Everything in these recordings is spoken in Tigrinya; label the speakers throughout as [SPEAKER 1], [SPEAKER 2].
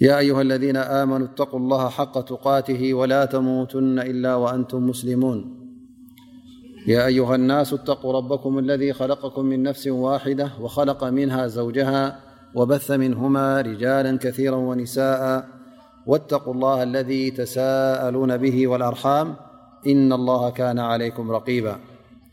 [SPEAKER 1] يا أيها الذين آمنوا اتقوا الله حق تقاته ولا تموتن إلا وأنتم مسلمون يا أيها الناس اتقوا ربكم الذي خلقكم من نفس واحدة وخلق منها زوجها وبث منهما رجالا كثيرا ونساءا واتقوا الله الذي تساءلون به والأرحام إن الله كان عليكم رقيبا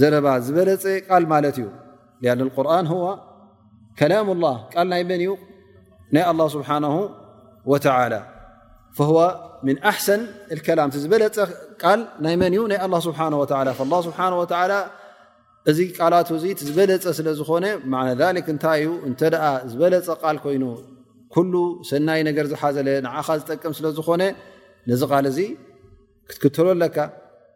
[SPEAKER 1] ዘረባ ዝበለፀ ቃል ማለት እዩ ያን ቁርን ዋ ከላም ላህ ቃል ናይ መን እዩ ናይ ኣላ ስብሓን ወተላ ዋ ምን ኣሕሰን ከላም ዝበለፀ ቃል ናይ መን እዩ ናይ ኣላ ስብሓ ወላ ላ ስብሓ ወላ እዚ ቃላት እዚ ዝበለፀ ስለ ዝኾነ ማና ሊክ እንታይ እዩ እንተ ዝበለፀ ቃል ኮይኑ ኩሉ ሰናይ ነገር ዝሓዘለ ንዓኻ ዝጠቅም ስለ ዝኾነ ነዚ ቃል እዚ ክትክተሎ ኣለካ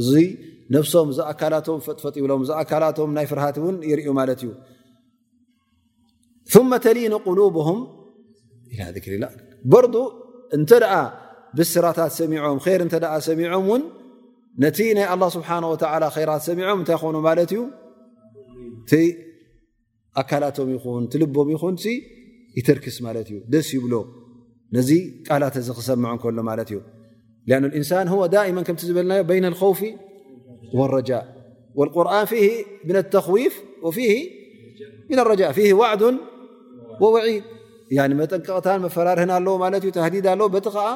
[SPEAKER 1] እዚ ነብሶም እዚ ኣካላቶም ፈጥፈጥ ይብሎም እዚ ኣካላቶም ናይ ፍርሃት እውን ይርዩ ማለት እዩ ثመ ተሊኑ ቁሉብም ኢ ክሪላ በርዱ እንተ ደኣ ብስራታት ሰሚዖም ር እተ ሰሚዖም እውን ነቲ ናይ ኣላ ስብሓን ወተላ ራት ሰሚዖም እንታይ ይኮኑ ማለት እዩ ኣካላቶም ይኹን ትልቦም ይኹን ይተርክስ ማለት እዩ ደስ ይብሎ ነዚ ቃላት እዚ ክሰምዑ ከሎ ማለት እዩ ኣ እንሳን ዳእመ ከምቲ ዝበልናዮ በይነ ከውፊ ረጃ ቁርን ፊ ምን ተኽዊፍ ረጃ ዋዕዱ ወዒድ መጠንቀቕታን መፈራርህን ኣለዎ ማለት እዩ ተህዲድ ኣለዎ በቲ ከዓ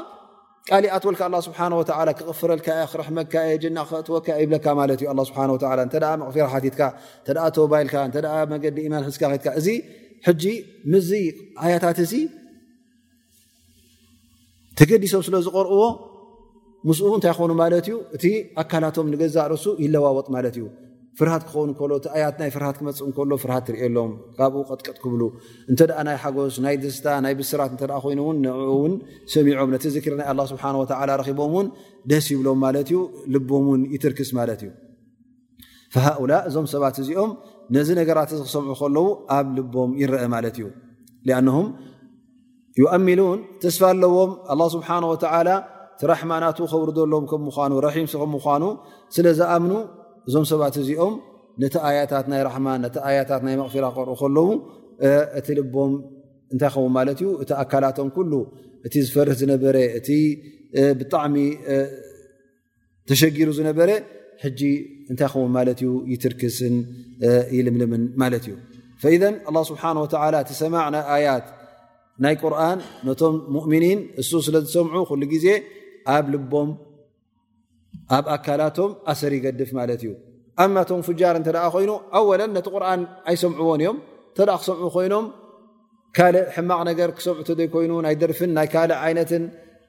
[SPEAKER 1] ቃል ይኣትወልካ ኣላ ስብሓ ወላ ክቕፍረልካ እየ ክረሕመካ እየ ጀና ክክእትወካ ይብለካ ማለት እዩ ኣ ስብሓ ወላ እተ መቕፊራ ሓቲትካ እተ ተባይልካ እተ መገዲ ኢማን ሕዝካ ከትካ እዚ ሕጂ ምዝ ኣያታት እዚ ተገዲሶም ስለ ዝቕርብዎ ምስኡ እንታይ ይኾኑ ማለት እዩ እቲ ኣካላቶም ንገዛእ ርእሱ ይለዋወጥ ማለት እዩ ፍርሃት ክኸውን ከሎ እቲ ኣያት ናይ ፍርሃት ክመፅእ ከሎ ፍርሃት ትርእሎም ካብኡ ቀጥቅጥ ክብሉ እንተ ናይ ሓጎስ ናይ ደስታ ናይ ብስራት እተ ኮይኑ ውን ንእውን ሰሚዖም ነቲ ዝክሪ ናይ ኣላ ስብሓን ወተላ ረኪቦም ውን ደስ ይብሎም ማለት እዩ ልቦም ውን ይትርክስ ማለት እዩ ፈሃኡላ እዞም ሰባት እዚኦም ነዚ ነገራት እዚ ክሰምዑ ከለዉ ኣብ ልቦም ይረአ ማለት እዩ ኣም ዩኣሚሉን ተስፋ ኣለዎም ኣላ ስብሓን ወተላ እቲ ራሕማ ናቱ ከውርደሎም ከም ምኳኑ ራሒም ከም ምኳኑ ስለ ዝኣምኑ እዞም ሰባት እዚኦም ነቲ ኣያታት ናይ ራሕማ ነቲ ኣያታት ናይ መቕፊራ ክርኡ ከለዉ እቲ ልቦም እንታይ ኸውን ማለት እዩ እቲ ኣካላቶም ኩሉ እቲ ዝፈርህ ዝነበረ እቲ ብጣዕሚ ተሸጊሩ ዝነበረ ሕጂ እንታይ ክውን ማለት እዩ ይትርክስን ይልምልምን ማለት እዩ ፈኢዘ ኣላ ስብሓን ወተላ እቲ ሰማዕ ናይ ኣያት ናይ ቁርን ነቶም ሙእምኒን እሱ ስለ ዝሰምዑ ኩሉ ግዜ ኣብ ልቦም ኣብ ኣካላቶም ኣሰር ይገድፍ ማለት እዩ ኣማ ቶም ፍጃር እንተ ኮይኑ ኣወለ ነቲ ቁርን ኣይሰምዕዎን እዮም እተ ክሰምዑ ኮይኖም ካልእ ሕማቕ ነገር ክሰምዑ እተዘይኮይኑ ናይ ደርፍን ናይ ካልእ ዓይነትን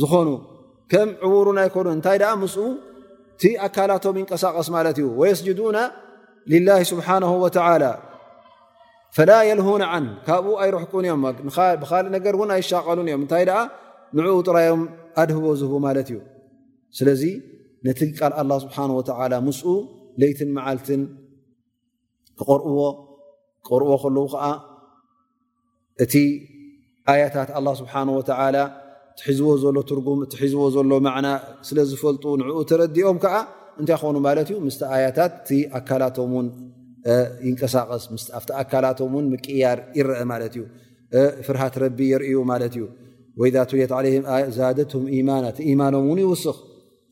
[SPEAKER 1] ዝኾኑ ከም ዕቡሩን ኣይኮኑ እንታይ ደኣ ምስ እቲ ኣካላቶም ይንቀሳቀስ ማለት እዩ ወየስጅዱና ልላ ስብሓነ ወተላ ፈላ የልሁን ዓን ካብኡ ኣይረሕቁን እዮም ብካልእ ነገር እውን ኣይሻቀሉን እዮም እንታይ ደኣ ንዕኡ ጥራዮም ኣድህቦ ዝህቡ ማለት እዩ ስለዚ ነቲ ቃል ኣላ ስብሓን ወተላ ምስኡ ለይትን መዓልትን ክርዎ ክርዎ ከለዉ ከዓ እቲ ኣያታት ኣላ ስብሓን ወተላ እትሒዝዎ ዘሎ ትርጉም እትሒዝዎ ዘሎ ማዕና ስለ ዝፈልጡ ንዕኡ ተረዲኦም ከዓ እንታይ ክኾኑ ማለት እዩ ምስ ኣያታት እቲ ኣካላቶም ውን ይንቀሳቀስ ምስ ኣብቲ ኣካላቶም ውን ምቅያር ይረአ ማለት እዩ ፍርሃት ረቢ የርእዩ ማለት እዩ ወይዛ ትልት ዛደትም ኢማና እቲ ኢማኖም እውን ይውስኽ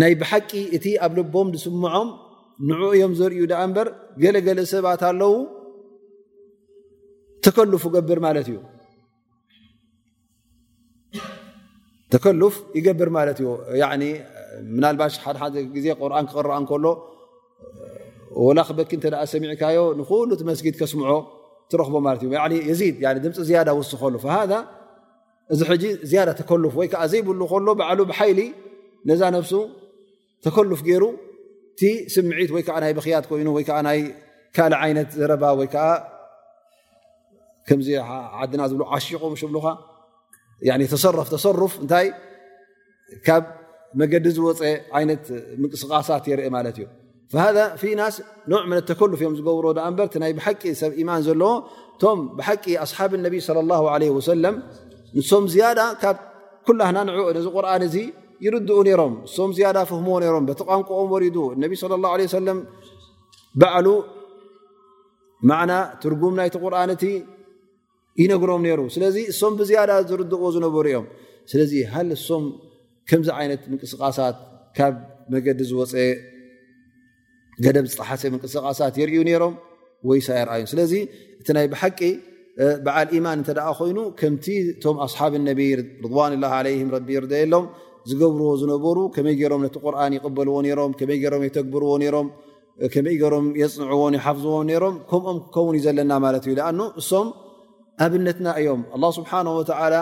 [SPEAKER 1] ናይ ብሓቂ እቲ ኣብ ልቦም ዝስምዖም ንዑ እዮም ዘርዩ ዳኣ እምበር ገለገለ ሰባት ኣለዉ ተከልፍ ገብር ማለት እዩ ተከሉፍ ይገብር ማለት እዩ ምናልባሽ ሓደሓደ ግዜ ቁርን ክቅረኣ ከሎ ወላ ክበኪ እተ ሰሚዕካዮ ንኩሉ እቲ መስጊድ ከስምዖ ትረክቦ ማለት እዩ የዚድ ድምፂ ዝያዳ ውስከሉ ሃ እዚ ሕጂ ዝያዳ ተከሉፍ ወይ ከዓ ዘይብሉ ከሎ ባዕሉ ብሓይሊ ነዛ ነፍሱ ተከሉፍ ገይሩ እቲ ስምዒት ወይከዓ ናይ ብክያት ኮይኑ ወይዓ ናይ ካልእ ዓይነት ዘረባ ወይ ከዓ ከምዚ ዓድና ዝብሉ ዓሽቁ ምሽብሉካ ተሰረፍ ተሰሩፍ እንታይ ካብ መገዲ ዝወፀ ይነት ምንቅስቃሳት የርኢ ማለት እዩ ናስ ኖ ተከሉፍ እዮም ዝገብሮ በርቲ ናይ ብሓቂ ሰብ ማን ዘለዎ እቶም ብሓቂ ኣስሓብ ነቢ ለ ላ ለ ወሰለም ንሶም ዝያዳ ካብ ኩላና ን ነዚ ቁርን እዚ ይርድኡ ነሮም እሶም ዝያዳ ፍህምዎ ሮም በቲ ቋንቁኦም ወሪዱ ነቢ ለ ላ ለ ሰለም ባዕሉ ማዕና ትርጉም ናይቲ ቁርን እቲ ይነግሮም ነሩ ስለዚ እሶም ብዝያዳ ዝርድእዎ ዝነበሩ እዮም ስለዚ ሃል እሶም ከምዚ ዓይነት ምንቅስቃሳት ካብ መገዲ ዝወፀ ገደብ ዝጠሓሰ ምንቅስቃሳት የርእዩ ነሮም ወይሳ የርኣዩ ስለዚ እቲ ናይ ብሓቂ በዓል ኢማን እንተ ኮይኑ ከምቲ እቶም ኣስሓብ ነቢ ርዋን ላ ለይም ረቢ ይርደየሎም ዝገብርዎ ዝነበሩ ከመይ ገሮም ነቲ ቁርን ይቕበልዎ ነሮም ከመይ ገሮም የተግብርዎ ነሮም ከመይ ገሮም የፅንዕዎን ይሓፍዝዎ ነሮም ከምኦም ክከውን እዩ ዘለና ማለት እዩ ኣ እሶም ኣብነትና እዮም ኣላ ስብሓን ወተላ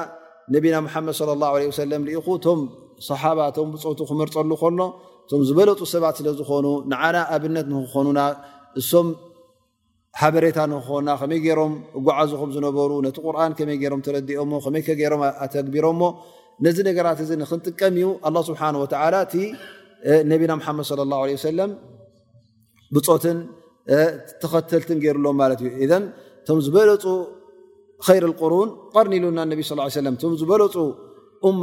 [SPEAKER 1] ነቢና ሓመድ ለ ላ ለ ሰለም ልኢኹ እቶም ሰሓባ እቶም ብፆቱ ክመርፀሉ ከሎ እቶም ዝበለጡ ሰባት ስለዝኾኑ ንዓና ኣብነት ንክኾኑና እም ሓበሬታ ንክኾና ከመይ ገይሮም እጓዓዙ ከም ዝነበሩ ነቲ ቁርን ከመይ ገይሮም ተረዲኦሞ ከመይ ከገይሮም ኣተግቢሮሞ ነዚ ነገራት እዚ ንክንጥቀም እዩ ኣላ ስብሓን ወተላ እቲ ነቢና ሓመድ ለ ላ ለ ሰለም ብፆትን ተኸተልትን ገይሩሎም ማለት እዩ እዘን እቶም ዝበለፁ ኸይር ቁሩን ቀርኒ ኢሉና ነቢ ስ ሰለም እቶም ዝበለፁ እማ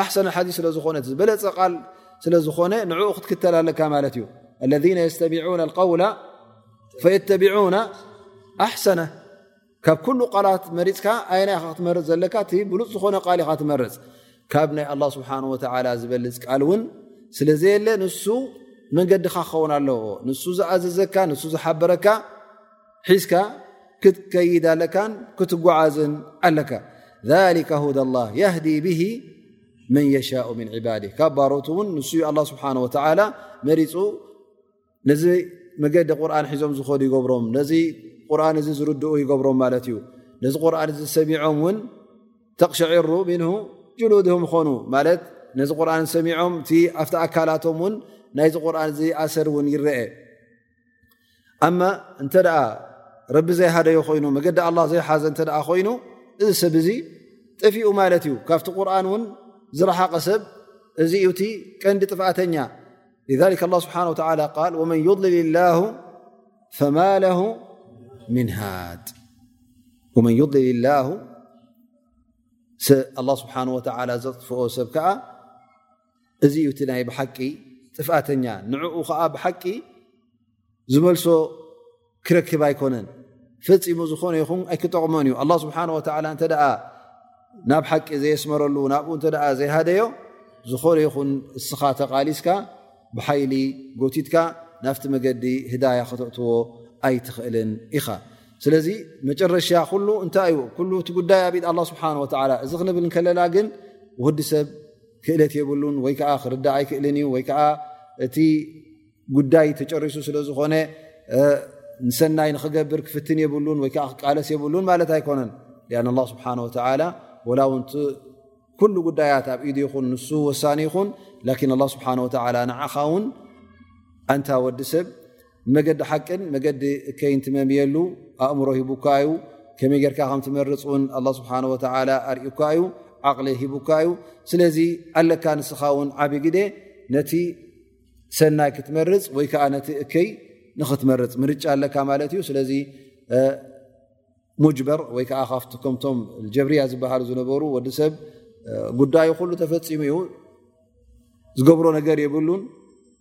[SPEAKER 1] ኣሕሰነ ሓዲ ስለ ዝኾነ ዝበለፀ ቃል ስለ ዝኾነ ንዕኡ ክትክተል ኣለካ ማለት እዩ ለذ የስተሚዑና قውላ ፈየተቢዑና ኣሕሰነ ካብ ኩሉ ቃላት መሪፅካ ኣይና ካ ክትመርፅ ዘለካ እቲ ብሉፅ ዝኾነ ቃል ኢካ ትመርፅ ካብ ናይ ኣላ ስብሓን ወተላ ዝበልፅ ቃል እውን ስለ ዘየለ ንሱ መንገድኻ ክኸውን ኣለዎ ንሱ ዝኣዘዘካ ንሱ ዝሓበረካ ሒዝካ ክትከይድ ኣለካን ክትጓዓዝን ኣለካ ذሊከ ሁዳ ላه የህዲ ብሂ መን የሻء ምን ዕባድ ካብ ባሮት እውን ንሱ ኣላ ስብሓን ወተላ መሪፁ ነዚ መገዲ ቁርን ሒዞም ዝኸዱ ይገብሮም ነዚ ቁርን እዚ ዝርድኡ ይገብሮም ማለት እዩ ነዚ ቁርን እዚ ሰሚዖም እውን ተቕሸዒሩ ምን ጅሉድም ይኾኑ ማለት ነዚ ቁርን ሰሚዖም እቲ ኣብቲ ኣካላቶም እውን ናይዚ ቁርን እዚ ኣሰር እውን ይረአ ኣማ እንተ ረቢ ዘይሃደዮ ኮይኑ መገዲ ኣላ ዘይሓዘ እተ ኮይኑ እዚ ሰብ እዚ ጥፊኡ ማለት እዩ ካብቲ ቁርን እውን ዝረሓቐ ሰብ እዚ እዩ እቲ ቀንዲ ጥፍኣተኛ ስብሓ መን ضልል ላ ፈማ ለ ምን ሃድ መን ضልል ላ ስብሓ ዘጥፍኦ ሰብ ከዓ እዚ እዩ እቲ ናይ ብሓቂ ጥፍኣተኛ ንዕኡ ከዓ ብሓቂ ዝመልሶ ክረክብ ኣይኮነን ፈፂሙ ዝኾነ ይኹን ኣይክጠቕሞን እዩ ኣላ ስብሓን ወተላ እንተ ናብ ሓቂ ዘየስመረሉ ናብኡ እንተ ዘይሃደዮ ዝኾነ ይኹን እስኻ ተቓሊስካ ብሓይሊ ጎቲትካ ናብቲ መገዲ ህዳያ ከተእትዎ ኣይትኽእልን ኢኻ ስለዚ መጨረሻ ኩሉ እንታይ እዩ ኩሉ እቲ ጉዳይ ኣብ ኢድ ኣላ ስብሓን ወተላ እዚ ክንብል ከለና ግን ወዲ ሰብ ክእለት የብሉን ወይ ከዓ ክርዳእ ኣይክእልን እዩ ወይ ከዓ እቲ ጉዳይ ተጨሪሱ ስለ ዝኾነ ንሰናይ ንክገብር ክፍትን የብሉን ወይ ከዓ ክቃለስ የብሉን ማለት ኣይኮነን ኣን ላ ስብሓ ወተላ ወላ ውን ኩሉ ጉዳያት ኣብ ኢዱ ይኹን ንሱ ወሳኒ ይኹን ላኪን ኣላ ስብሓን ወተላ ንዓኻ ውን ኣንታ ወዲ ሰብ ንመገዲ ሓቅን መገዲ እከይን ትመምየሉ ኣእምሮ ሂቡካ እዩ ከመይ ጌርካ ከም ትመርፅ እውን ኣላ ስብሓን ወተላ ኣርእካ እዩ ዓቕሊ ሂቡካ እዩ ስለዚ ኣለካ ንስኻ ውን ዓብ ግደ ነቲ ሰናይ ክትመርፅ ወይ ከዓ ነቲ እከይ ንኽትመርፅ ምርጫ ኣለካ ማለት እዩ ስለዚ ሙጅበር ወይ ከዓ ካብቲ ከምቶም ጀብርያ ዝበሃሉ ዝነበሩ ወዲ ሰብ ጉዳዩ ኩሉ ተፈፂሙ እዩ ዝገብሮ ነገር የብሉን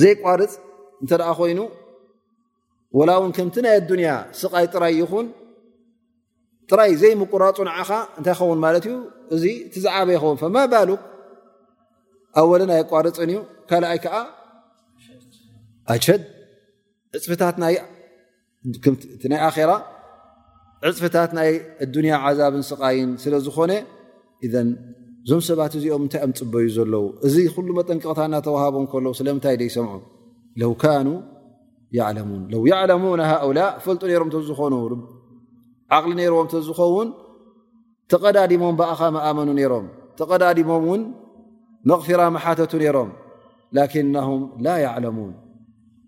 [SPEAKER 1] ዘይቋርፅ እንተ ኮይኑ ወላ ውን ከምቲ ናይ ኣዱንያ ስቓይ ጥራይ ይኹን ጥራይ ዘይምቁራፁ ንዓኻ እንታይ ይኸውን ማለት እዩ እዚ እቲ ዝዓበ ይኸውን ፈማ ባሉ ኣወለን ኣይቋርፅን እዩ ካልኣይ ከዓ ኣሸድ እፅፍታት ናይ እቲ ናይ ኣራ ዕፅፍታት ናይ ኣዱንያ ዓዛብን ስቓይን ስለ ዝኾነ እዘን እዞም ሰባት እዚኦም እንታይ እዮም ፅበዩ ዘለዉ እዚ ኩሉ መጠንቀቕታ እናተዋሃቦም ከሎ ስለምንታይ ደይሰምዑ ለው ካኑ ያዕለሙን ለው ያዕለሙን ሃኡላ ፈልጡ ነይሮም ተዝኾኑ ዓቕሊ ነይርዎም ተዝኸውን ተቐዳዲሞም ብኣኻ መኣመኑ ነይሮም ተቐዳዲሞም እውን መቕፊራ መሓተቱ ነይሮም ላኪናሁም ላ ያዕለሙን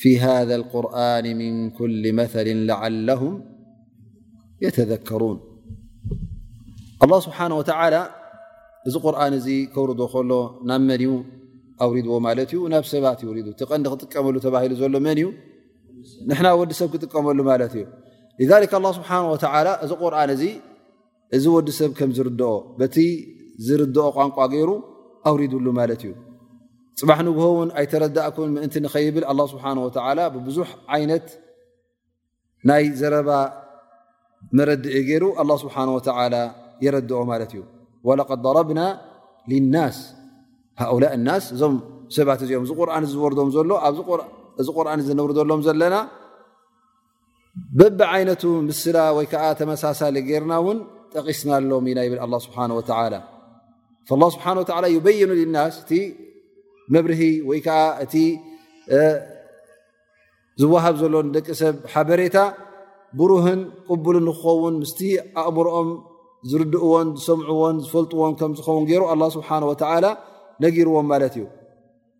[SPEAKER 1] ፊ ሃذ ቁርን ምን ኩል መል ለዓለም የተዘከሩን ኣላ ስብሓን ወተላ እዚ ቁርን እዚ ከውርዶ ከሎ ናብ መን እዩ ኣውሪድዎ ማለት እዩ ናብ ሰባት ይውሪዱ እቲ ቀንዲ ክጥቀመሉ ተባሂሉ ዘሎ መን እዩ ንሕና ወዲ ሰብ ክጥቀመሉ ማለት እዩ ስብሓ እዚ ቁርን እዚ እዚ ወዲ ሰብ ከም ዝርድኦ በቲ ዝርድኦ ቋንቋ ገይሩ ኣውሪድሉ ማለት እዩ ፅባሕ ንግሆ እውን ኣይተረዳእኩን ምእንቲ ንኸይብል ኣላ ስብሓን ወተዓላ ብብዙሕ ዓይነት ናይ ዘረባ መረድኢ ገይሩ ኣላ ስብሓን ወተዓላ የረድኦ ማለት እዩ ወለቀድ ضረብና ልናስ ሃኡላ ናስ እዞም ሰባት እዚኦም እዚ ቁርን ዝወርዶም ዘሎ ኣዚ ቁርን እዚ ነውርደሎም ዘለና በቢ ዓይነቱ ምስላ ወይ ከዓ ተመሳሳሊ ገርና ውን ጠቂስናሎም ኢና ይብል ኣ ስብሓ ወ ስብሓ ወ ይበይኑ ናስ እቲ መብርሂ ወይ ከዓ እቲ ዝወሃብ ዘሎ ደቂ ሰብ ሓበሬታ ብሩህን ቅቡል ንክኸውን ምስ ኣእምሮኦም ዝርድእዎን ዝሰምዕዎን ዝፈልጥዎን ከምዝኸውን ገይሩ ስብሓ ወ ነጊርዎም ማለት እዩ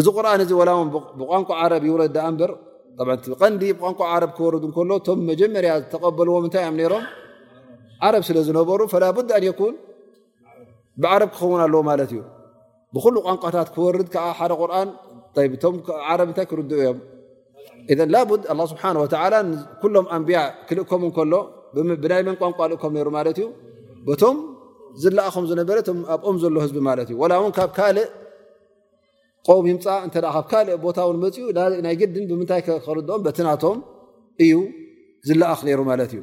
[SPEAKER 1] እዚ ቁርን እዚ ላ ብቋንቋ ዓረብ ይውረ ኣ በር ቀንዲ ብቋንቋ ዓረብ ክወርድ ከሎ እቶም መጀመርያ ዝተቀበልዎ ምንታይ እዮም ነሮም ዓረብ ስለ ዝነበሩ ፈላቡ ኣን የኩን ብዓረብ ክኸውን ኣለዎ ማለት እዩ ብኩሉ ቋንቋታት ክወርድ ዓ ሓደ ቁርን ቶም ዓረብ እታይ ክርድኡ እዮም እዘ ላድ ኣ ስብሓ ወላ ኩሎም ኣንብያ ክልእከም ከሎ ብናይ መን ቋንቋ ልእከም ሩ ማለት እዩ በቶም ዝለኣኸም ዝነበረ ኣብኦም ዘሎ ህዝቢ ማለት እዩ ላ ውን ካብ ካልእ ቆም ይምፃ እ ካብ ካልእ ቦታ ውን መፅኡ ናይ ግድን ብምንታይ ክርድኦም በቲ ናቶም እዩ ዝለኣኽ ነይሩ ማለት እዩ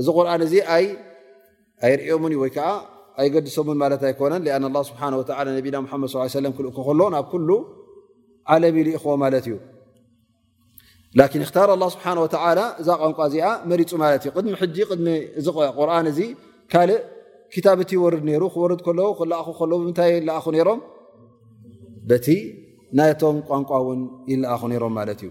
[SPEAKER 1] እዚ ቁርን እዚ ኣይርእዮምን እዩ ወይ ከዓ ኣይገድሶምን ማለት ኣይኮነን ኣ ላ ስብሓ ነቢና ሓመድ ስ ሰለም ክልእኩ ከሎ ናብ ኩሉ ዓለም ይልእክዎ ማለት እዩ ላኪን እክታር ላ ስብሓ ወላ እዛ ቋንቋ እዚኣ መሪፁ ማለት እዩ ቅድሚ ሕጂ ቅድሚ እዚ ቁርን እዚ ካልእ ክታብ እቲ ይወርድ ነይሩ ክወርድ ከለዉ ክለኣኹ ከለዉ ብምንታይ ይለኣኹ ነይሮም በቲ ናይቶም ቋንቋ እውን ይለኣኹ ነይሮም ማለት እዩ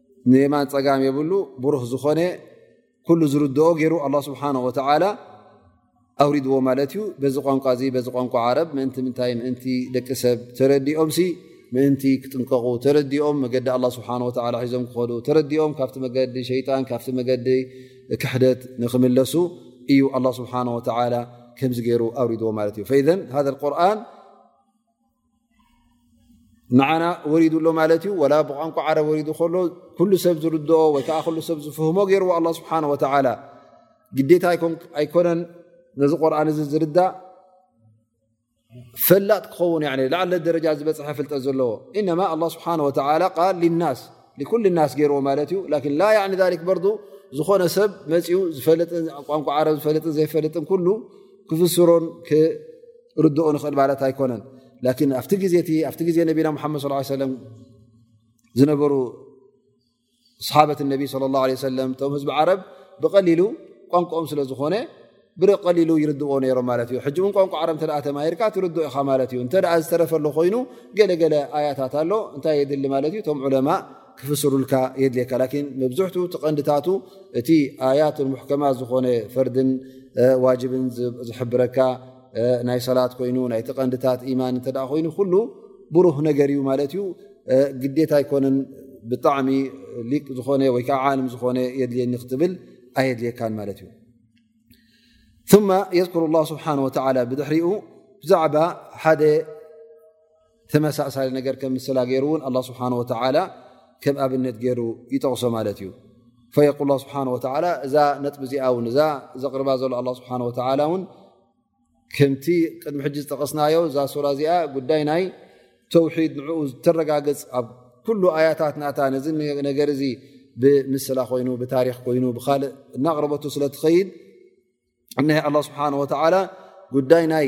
[SPEAKER 1] ንየማን ፀጋም የብሉ ብሩህ ዝኾነ ኩሉ ዝርድኦ ገይሩ ኣላ ስብሓን ወተዓላ ኣውሪድዎ ማለት እዩ በዚ ቋንቋ እዚ በዚ ቋንቋ ዓረብ ምእንቲ ምንታይ ምእንቲ ደቂ ሰብ ተረዲኦምሲ ምእንቲ ክጥንቀቑ ተረዲኦም መገዲ ኣላ ስብሓን ወተዓላ ሒዞም ክኸዱ ተረዲኦም ካብቲ መገዲ ሸይጣን ካብቲ መገዲ ክሕደት ንክምለሱ እዩ ኣላ ስብሓን ወተዓላ ከምዚ ገይሩ ኣውሪድዎ ማለት እዩ ፈዘን ሃ ቁርን መዓና ወሪዱ ኣሎ ማለት እዩ ወላ ብቋንቋ ዓረ ወሪዱ ከሎ ኩሉ ሰብ ዝርድኦ ወይከዓ ሉ ሰብ ዝፍህሞ ገይርዎ ኣላ ስብሓን ወተላ ግዴታ ኣይኮነን ነዚ ቁርን እዚ ዝርዳእ ፈላጥ ክኸውን ላዓለ ደረጃ ዝበፅሐ ፍልጠት ዘለዎ እነማ ኣ ስብሓ ወ ናስ ኩ ናስ ገይርዎ ማለት እዩ ን ላ ሊ በርዱ ዝኾነ ሰብ መፅኡ ዝፈልጥን ቋንቋ ዓረ ዝፈልጥን ዘይፈልጥን ኩሉ ክፍስሮን ርድኦ ንኽእል ማለት ኣይኮነን ላን ኣብቲ ግዜ እቲ ኣብቲ ግዜ ነቢና ሓመድ ስ ሰለም ዝነበሩ ሰሓበት ነቢ ለ ላ ለ ሰለም እቶም ህዝቢ ዓረብ ብቀሊሉ ቋንቋኦም ስለ ዝኾነ ብቀሊሉ ይርድዎ ነይሮም ማለት እዩ ሕጂ እውን ቋንቋ ዓረብ እተ ተማሂርካ ትርድኦ ኢኻ ማለት እዩ እንተ ዝተረፈሉ ኮይኑ ገለገለ ኣያታት ኣሎ እንታይ የድሊ ማለት እዩ እቶም ዑለማ ክፍስሩልካ የድልካ ላኪን መብዝሕቱ ትቀንድታቱ እቲ ኣያት ሙሕከማ ዝኾነ ፈርድን ዋጅብን ዝሕብረካ ናይ ሰላት ኮይኑ ናይ ትቀንድታት ኢማን እተ ኮይኑ ኩሉ ብሩህ ነገር እዩ ማለት እዩ ግዴታ ኣይኮነን ብጣዕሚ ሊቅ ዝኾነ ወይከዓ ዓለም ዝኾነ የድልየኒ ክትብል ኣየድልየካን ማለት እዩ ث የذክሩ ላ ስብሓ ወላ ብድሕሪኡ ብዛዕባ ሓደ ተመሳሳሊ ነገር ከም ምስላ ገይሩ እውን ኣላ ስብሓን ወተዓላ ከም ኣብነት ገይሩ ይጠቕሶ ማለት እዩ ፈየቁል ላ ስብሓን ወተዓላ እዛ ነጥቢ እዚኣ እውን እዛ ዘቕርባ ዘሎ ኣላ ስብሓን ወተዓላ እውን ከምቲ ቅድሚ ሕጂ ዝጠቐስናዮ እዛ ሱራ እዚኣ ጉዳይ ናይ ተውሒድ ንዕኡ ዝተረጋግፅ ኣብ ኩሉ ኣያታት ናታ ነዚ ነገር እዚ ብምስላ ኮይኑ ብታሪክ ኮይኑ ብካልእ እናቕረበቱ ስለ ትኸይድ እነሀ ኣላ ስብሓን ወተዓላ ጉዳይ ናይ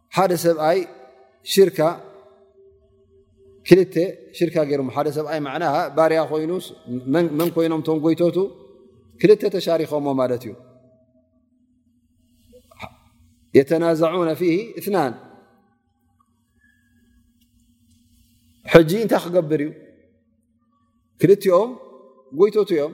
[SPEAKER 1] ሓደ ሰብኣይ ሽርካ ክልተ ሽርካ ገይሮም ሓደ ሰብኣይ ማዕና ባርያ ኮይኑ መን ኮይኖም ቶም ጎይቶቱ ክልተ ተሻሪኸሞ ማለት እዩ የተናዘዑነ ፊ እትናን ሕጂ እንታይ ክገብር እዩ ክልቲኦም ጎይቶቱ እዮም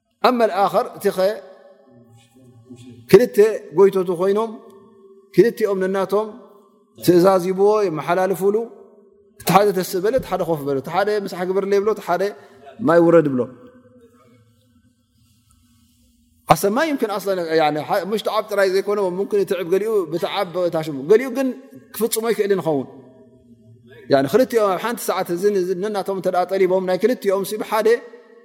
[SPEAKER 1] ኣመ ኣኸር እቲ ኸ ክልተ ጎይቶቱ ኮይኖም ክልቲኦም ነናቶም ትእዛዝ ይብዎ የመሓላልፍሉ እቲ ሓደ ተስእ በለ ሓደ ኮፍ በለ ሓደ ምሳሕ ግብር ብሎ ሓደ ማይ ውረድ ብሎ ኣሰማ ይምክን ምሽ ዓብ ጥራይ ዘይኮነ ትዕብ ገሊኡ ብትዓብ ታሽ ገሊኡ ግን ክፍፅሞ ይክእል ንኸውን ክልኦም ኣብ ሓንቲ ሰዓት ነናቶም ተ ጠሊቦም ናይ ክልቲኦም ብሓደ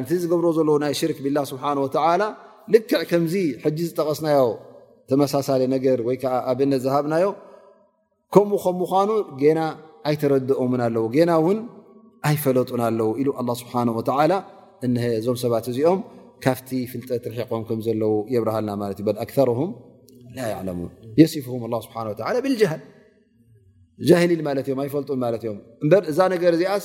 [SPEAKER 1] እቲ ዝገብሮ ዘሎ ናይ ሽርክ ብላ ስብሓ ወላ ልክዕ ከምዚ ሕጂ ዝጠቐስናዮ ተመሳሳሊ ነገር ወይ ከዓ ኣብነት ዝሃብናዮ ከምኡ ከም ምኳኑ ጌና ኣይተረድኦምን ኣለዉ ጌና እውን ኣይፈለጡን ኣለዉ ኢሉ ኣላ ስብሓን ወላ እሀ እዞም ሰባት እዚኦም ካብቲ ፍልጠት ርሒቆም ከም ዘለዉ የብርሃልና ማለት እዩ ኣክርም ላሙን የስፍም ላ ስብሓ ብልጃል ጃህሊል ማለት እዮም ኣይፈልጡን ማለት እዮም እበር እዛ ነገር እዚኣስ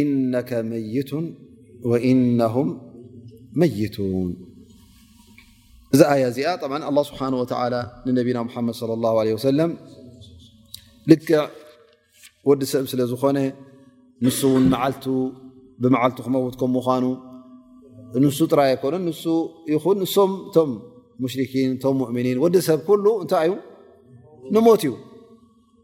[SPEAKER 1] ኢነከ መይቱ ወኢነሁም መይቱን እዛ ኣያ እዚኣ ብ ኣላ ስብሓን ወተላ ንነቢና ሙሓመድ ለ ላ ለ ወሰለም ልክዕ ወዲ ሰብ ስለ ዝኾነ ንሱ እውን መዓልቱ ብመዓልቱ ክመውት ከም ምኳኑ ንሱ ጥራይ ኣይኮነን ንሱ ይኹን ንሶም እቶም ሙሽርኪን እቶም ሙእምኒን ወዲ ሰብ ኩሉ እንታይ እዩ ንሞት እዩ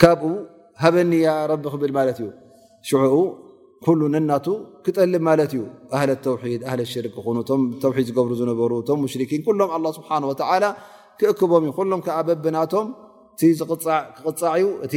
[SPEAKER 1] ካብኡ ሃበኒ ያ ረቢ ክብል ማለት እዩ ሽዑኡ ኩሉ ነናቱ ክጠልብ ማለት እዩ ኣህለ ተውሒድ ኣህለ ሽር ክኾኑ እቶም ተውሒድ ዝገብሩ ዝነበሩ እቶም ሙሽርኪን ኩሎም ኣላ ስብሓን ወተዓላ ክእክቦም እዩ ኩሎም ከዓ በብናቶም እቲ ዝቕፃዕ ክቕፃዕ እዩ እቲ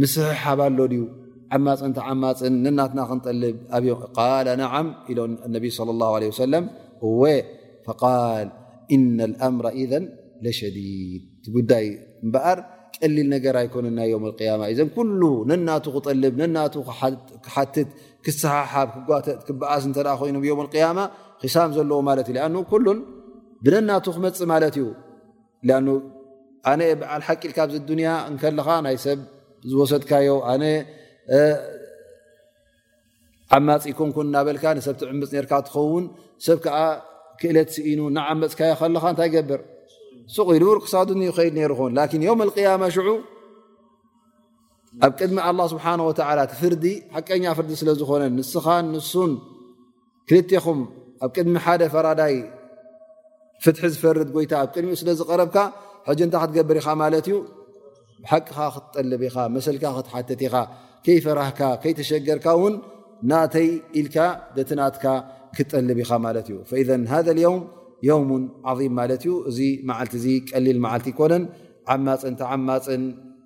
[SPEAKER 1] ምስሕሓብ ኣሎ ድዩ ዓማፅን ተዓማፅን ንናትና ክንጠልብ ኣብዮ ቃል ነዓም ኢሎ ነቢ صለ ላه ለ ወሰለም እወ ፈቃል እና ልኣምራ ኢዘን ለሸዲድ እቲ ጉዳይ እምበኣር ቀሊል ነገር ኣይኮነና ዮም ያማ እዘን ኩሉ ነናቱ ክጠልብ ነናቱ ክሓትት ክሰሓሓብ ክጓተጥ ክበኣስ እተ ኮይኑ ዮም ያማ ክሳም ዘለዎ ማለት እዩ ኣ ኩሉን ብነናቱ ክመፅእ ማለት እዩ ኣነ በዓል ሓቂ ኢልካ ኣብዚ ኣዱንያ እንከለኻ ናይ ሰብ ዝወሰድካዮ ኣነ ዓማፅ ይኮንኩን እናበልካ ንሰብ ትዕምፅ ነርካ ትኸውን ሰብ ከዓ ክእለት ስኢኑ ንዓመፅካዮ ከለኻ እንታይ ገብር ሱቕ ኢሉ ርክሳዱ ይኸይድ ነይሩ ኾን ላኪን ዮም ኣልቅያማ ሽዑ ኣብ ቅድሚ ኣላ ስብሓን ወተዓላ ትፍርዲ ሓቀኛ ፍርዲ ስለ ዝኾነ ንስኻን ንሱን ክልቴኹም ኣብ ቅድሚ ሓደ ፈራዳይ ፍትሒ ዝፈርድ ጎይታ ኣብ ቅድሚኡ ስለ ዝቐረብካ ሕጂ እንታይ ክትገብር ኢኻ ማለት እዩ ብሓቅኻ ክትጠልብ ኢኻ መሰልካ ክትሓትት ኢኻ ከይፈራህካ ከይተሸገርካ እውን ናተይ ኢልካ ደቲ ናትካ ክትጠልብ ኢኻ ማለት እዩ ፈኢዘ ሃ ዮም ዮውም ዓም ማለት እዩ እዚ መዓልቲ እዚ ቀሊል መዓልቲ ይኮነን ዓማፅን ተዓማፅን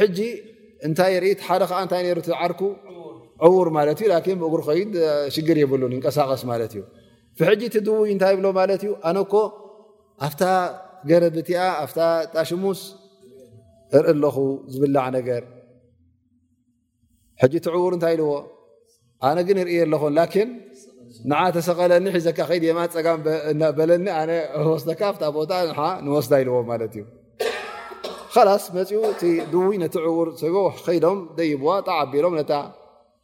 [SPEAKER 1] ሕጂ እንታይ ርኢ ሓደ ከዓ እንታይ ሩ ዓርኩ ዕዉር ማለት እዩ ላን ብእግሪ ኮይድ ሽግር የብሉን ይንቀሳቀስ ማለት እዩ ሕጂ እቲ ድውይ እንታይ ይብሎ ማለት እዩ ኣነ እኮ ኣብታ ገረብቲኣ ኣብታ ጣሽሙስ እርኢ ኣለኹ ዝብላዕ ነገር ሕጂ እቲ ዕዉር እንታይ ኢልዎ ኣነ ግን ይርእየ ኣለኹ ላኪን ንዓ ተሰቐለኒ ሒዘካ ከይድ የማ ፀጋም በለኒ ኣነ ወስደካ ኣብታ ቦታ ን ንወስዳ ኢልዎ ማለት እዩ ኸላስ መፅኡ እቲ ድውይ ነቲ ዕዉር ሰጎ ከይዶም ደይብዋ ጣዓቢሎም ነታ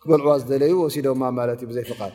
[SPEAKER 1] ክበልዕዋ ዝደለዩ ወሲዶማ ማለት እዩ ብዘይፍቓድ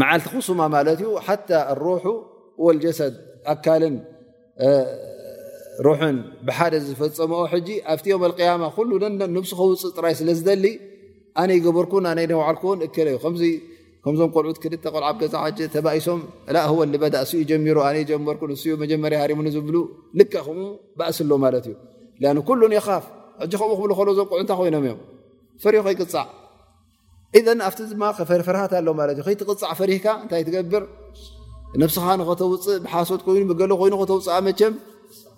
[SPEAKER 1] መዓልቲ ክሱማ ማለት እዩ ሓታ ሩሑ ወልጀሰድ ኣካልን ሩሕን ብሓደ ዝፈፀመኦ ሕጂ ኣብቲ ዮም ኣልቅያማ ኩሉ ንብሱ ከውፅእ ጥራይ ስለ ዝደሊ ኣነ ይገበርኩን ኣነ ነባዓልኩውን እከለ ዩ ከምዚ ከምዞም ቆልዑት ክልተ ቆልዓ ገዛ ሓ ተባኢሶም ላ ህወ ልበዳ እሱኡ ጀሚሩ ኣነ ጀመርኩ ንስኡ መጀመርያ ሃሪሙኒ ዝብሉ ልክ ከም ባእሲ ኣሎ ማለት እዩ ኣ ኩሉን የኻፍ ሕጂ ከምኡ ክብሉ ከሎ ዞም ቆልዑ እንታይ ኮይኖም እዮም ፈሪዮ ከይቅፃዕ ኢዘን ኣብቲ ድማ ፍርሃት ኣሎ ማለት እዩ ከይትቕፃዕ ፈሪህካ እንታይ ትገብር ነብስኻ ንኸተውፅእ ብሓሶት ኮይኑ ብገሎ ኮይኑ ከተውፅኣ መቸም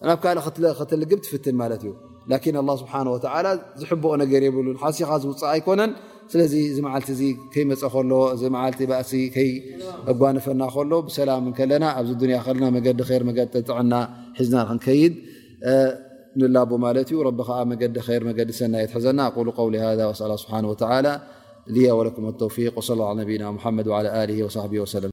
[SPEAKER 1] ናብ ካልእ ከተልግብ ትፍትን ማለት እዩ ላኪን ኣላ ስብሓን ወተዓላ ዝሕብኦ ነገር የብሉን ሓሲኻ ዝውፅእ ኣይኮነን ስለዚ እዚ መዓልቲ እዚ ከይመፀ ከሎ እዚ መዓልቲ ባእሲ ከይጓንፈና ከሎ ብሰላም ከለና ኣብዚ ዱንያ ከለና መገዲ ር መገዲ ጥዕና ሒዝና ክንከይድ رب مجد خير مجدس ينا ول قول هذ أس ه بانه وتعلى ي ولكم التوفيق وصى اه على نمحمد وعلى له وصحبه وسلم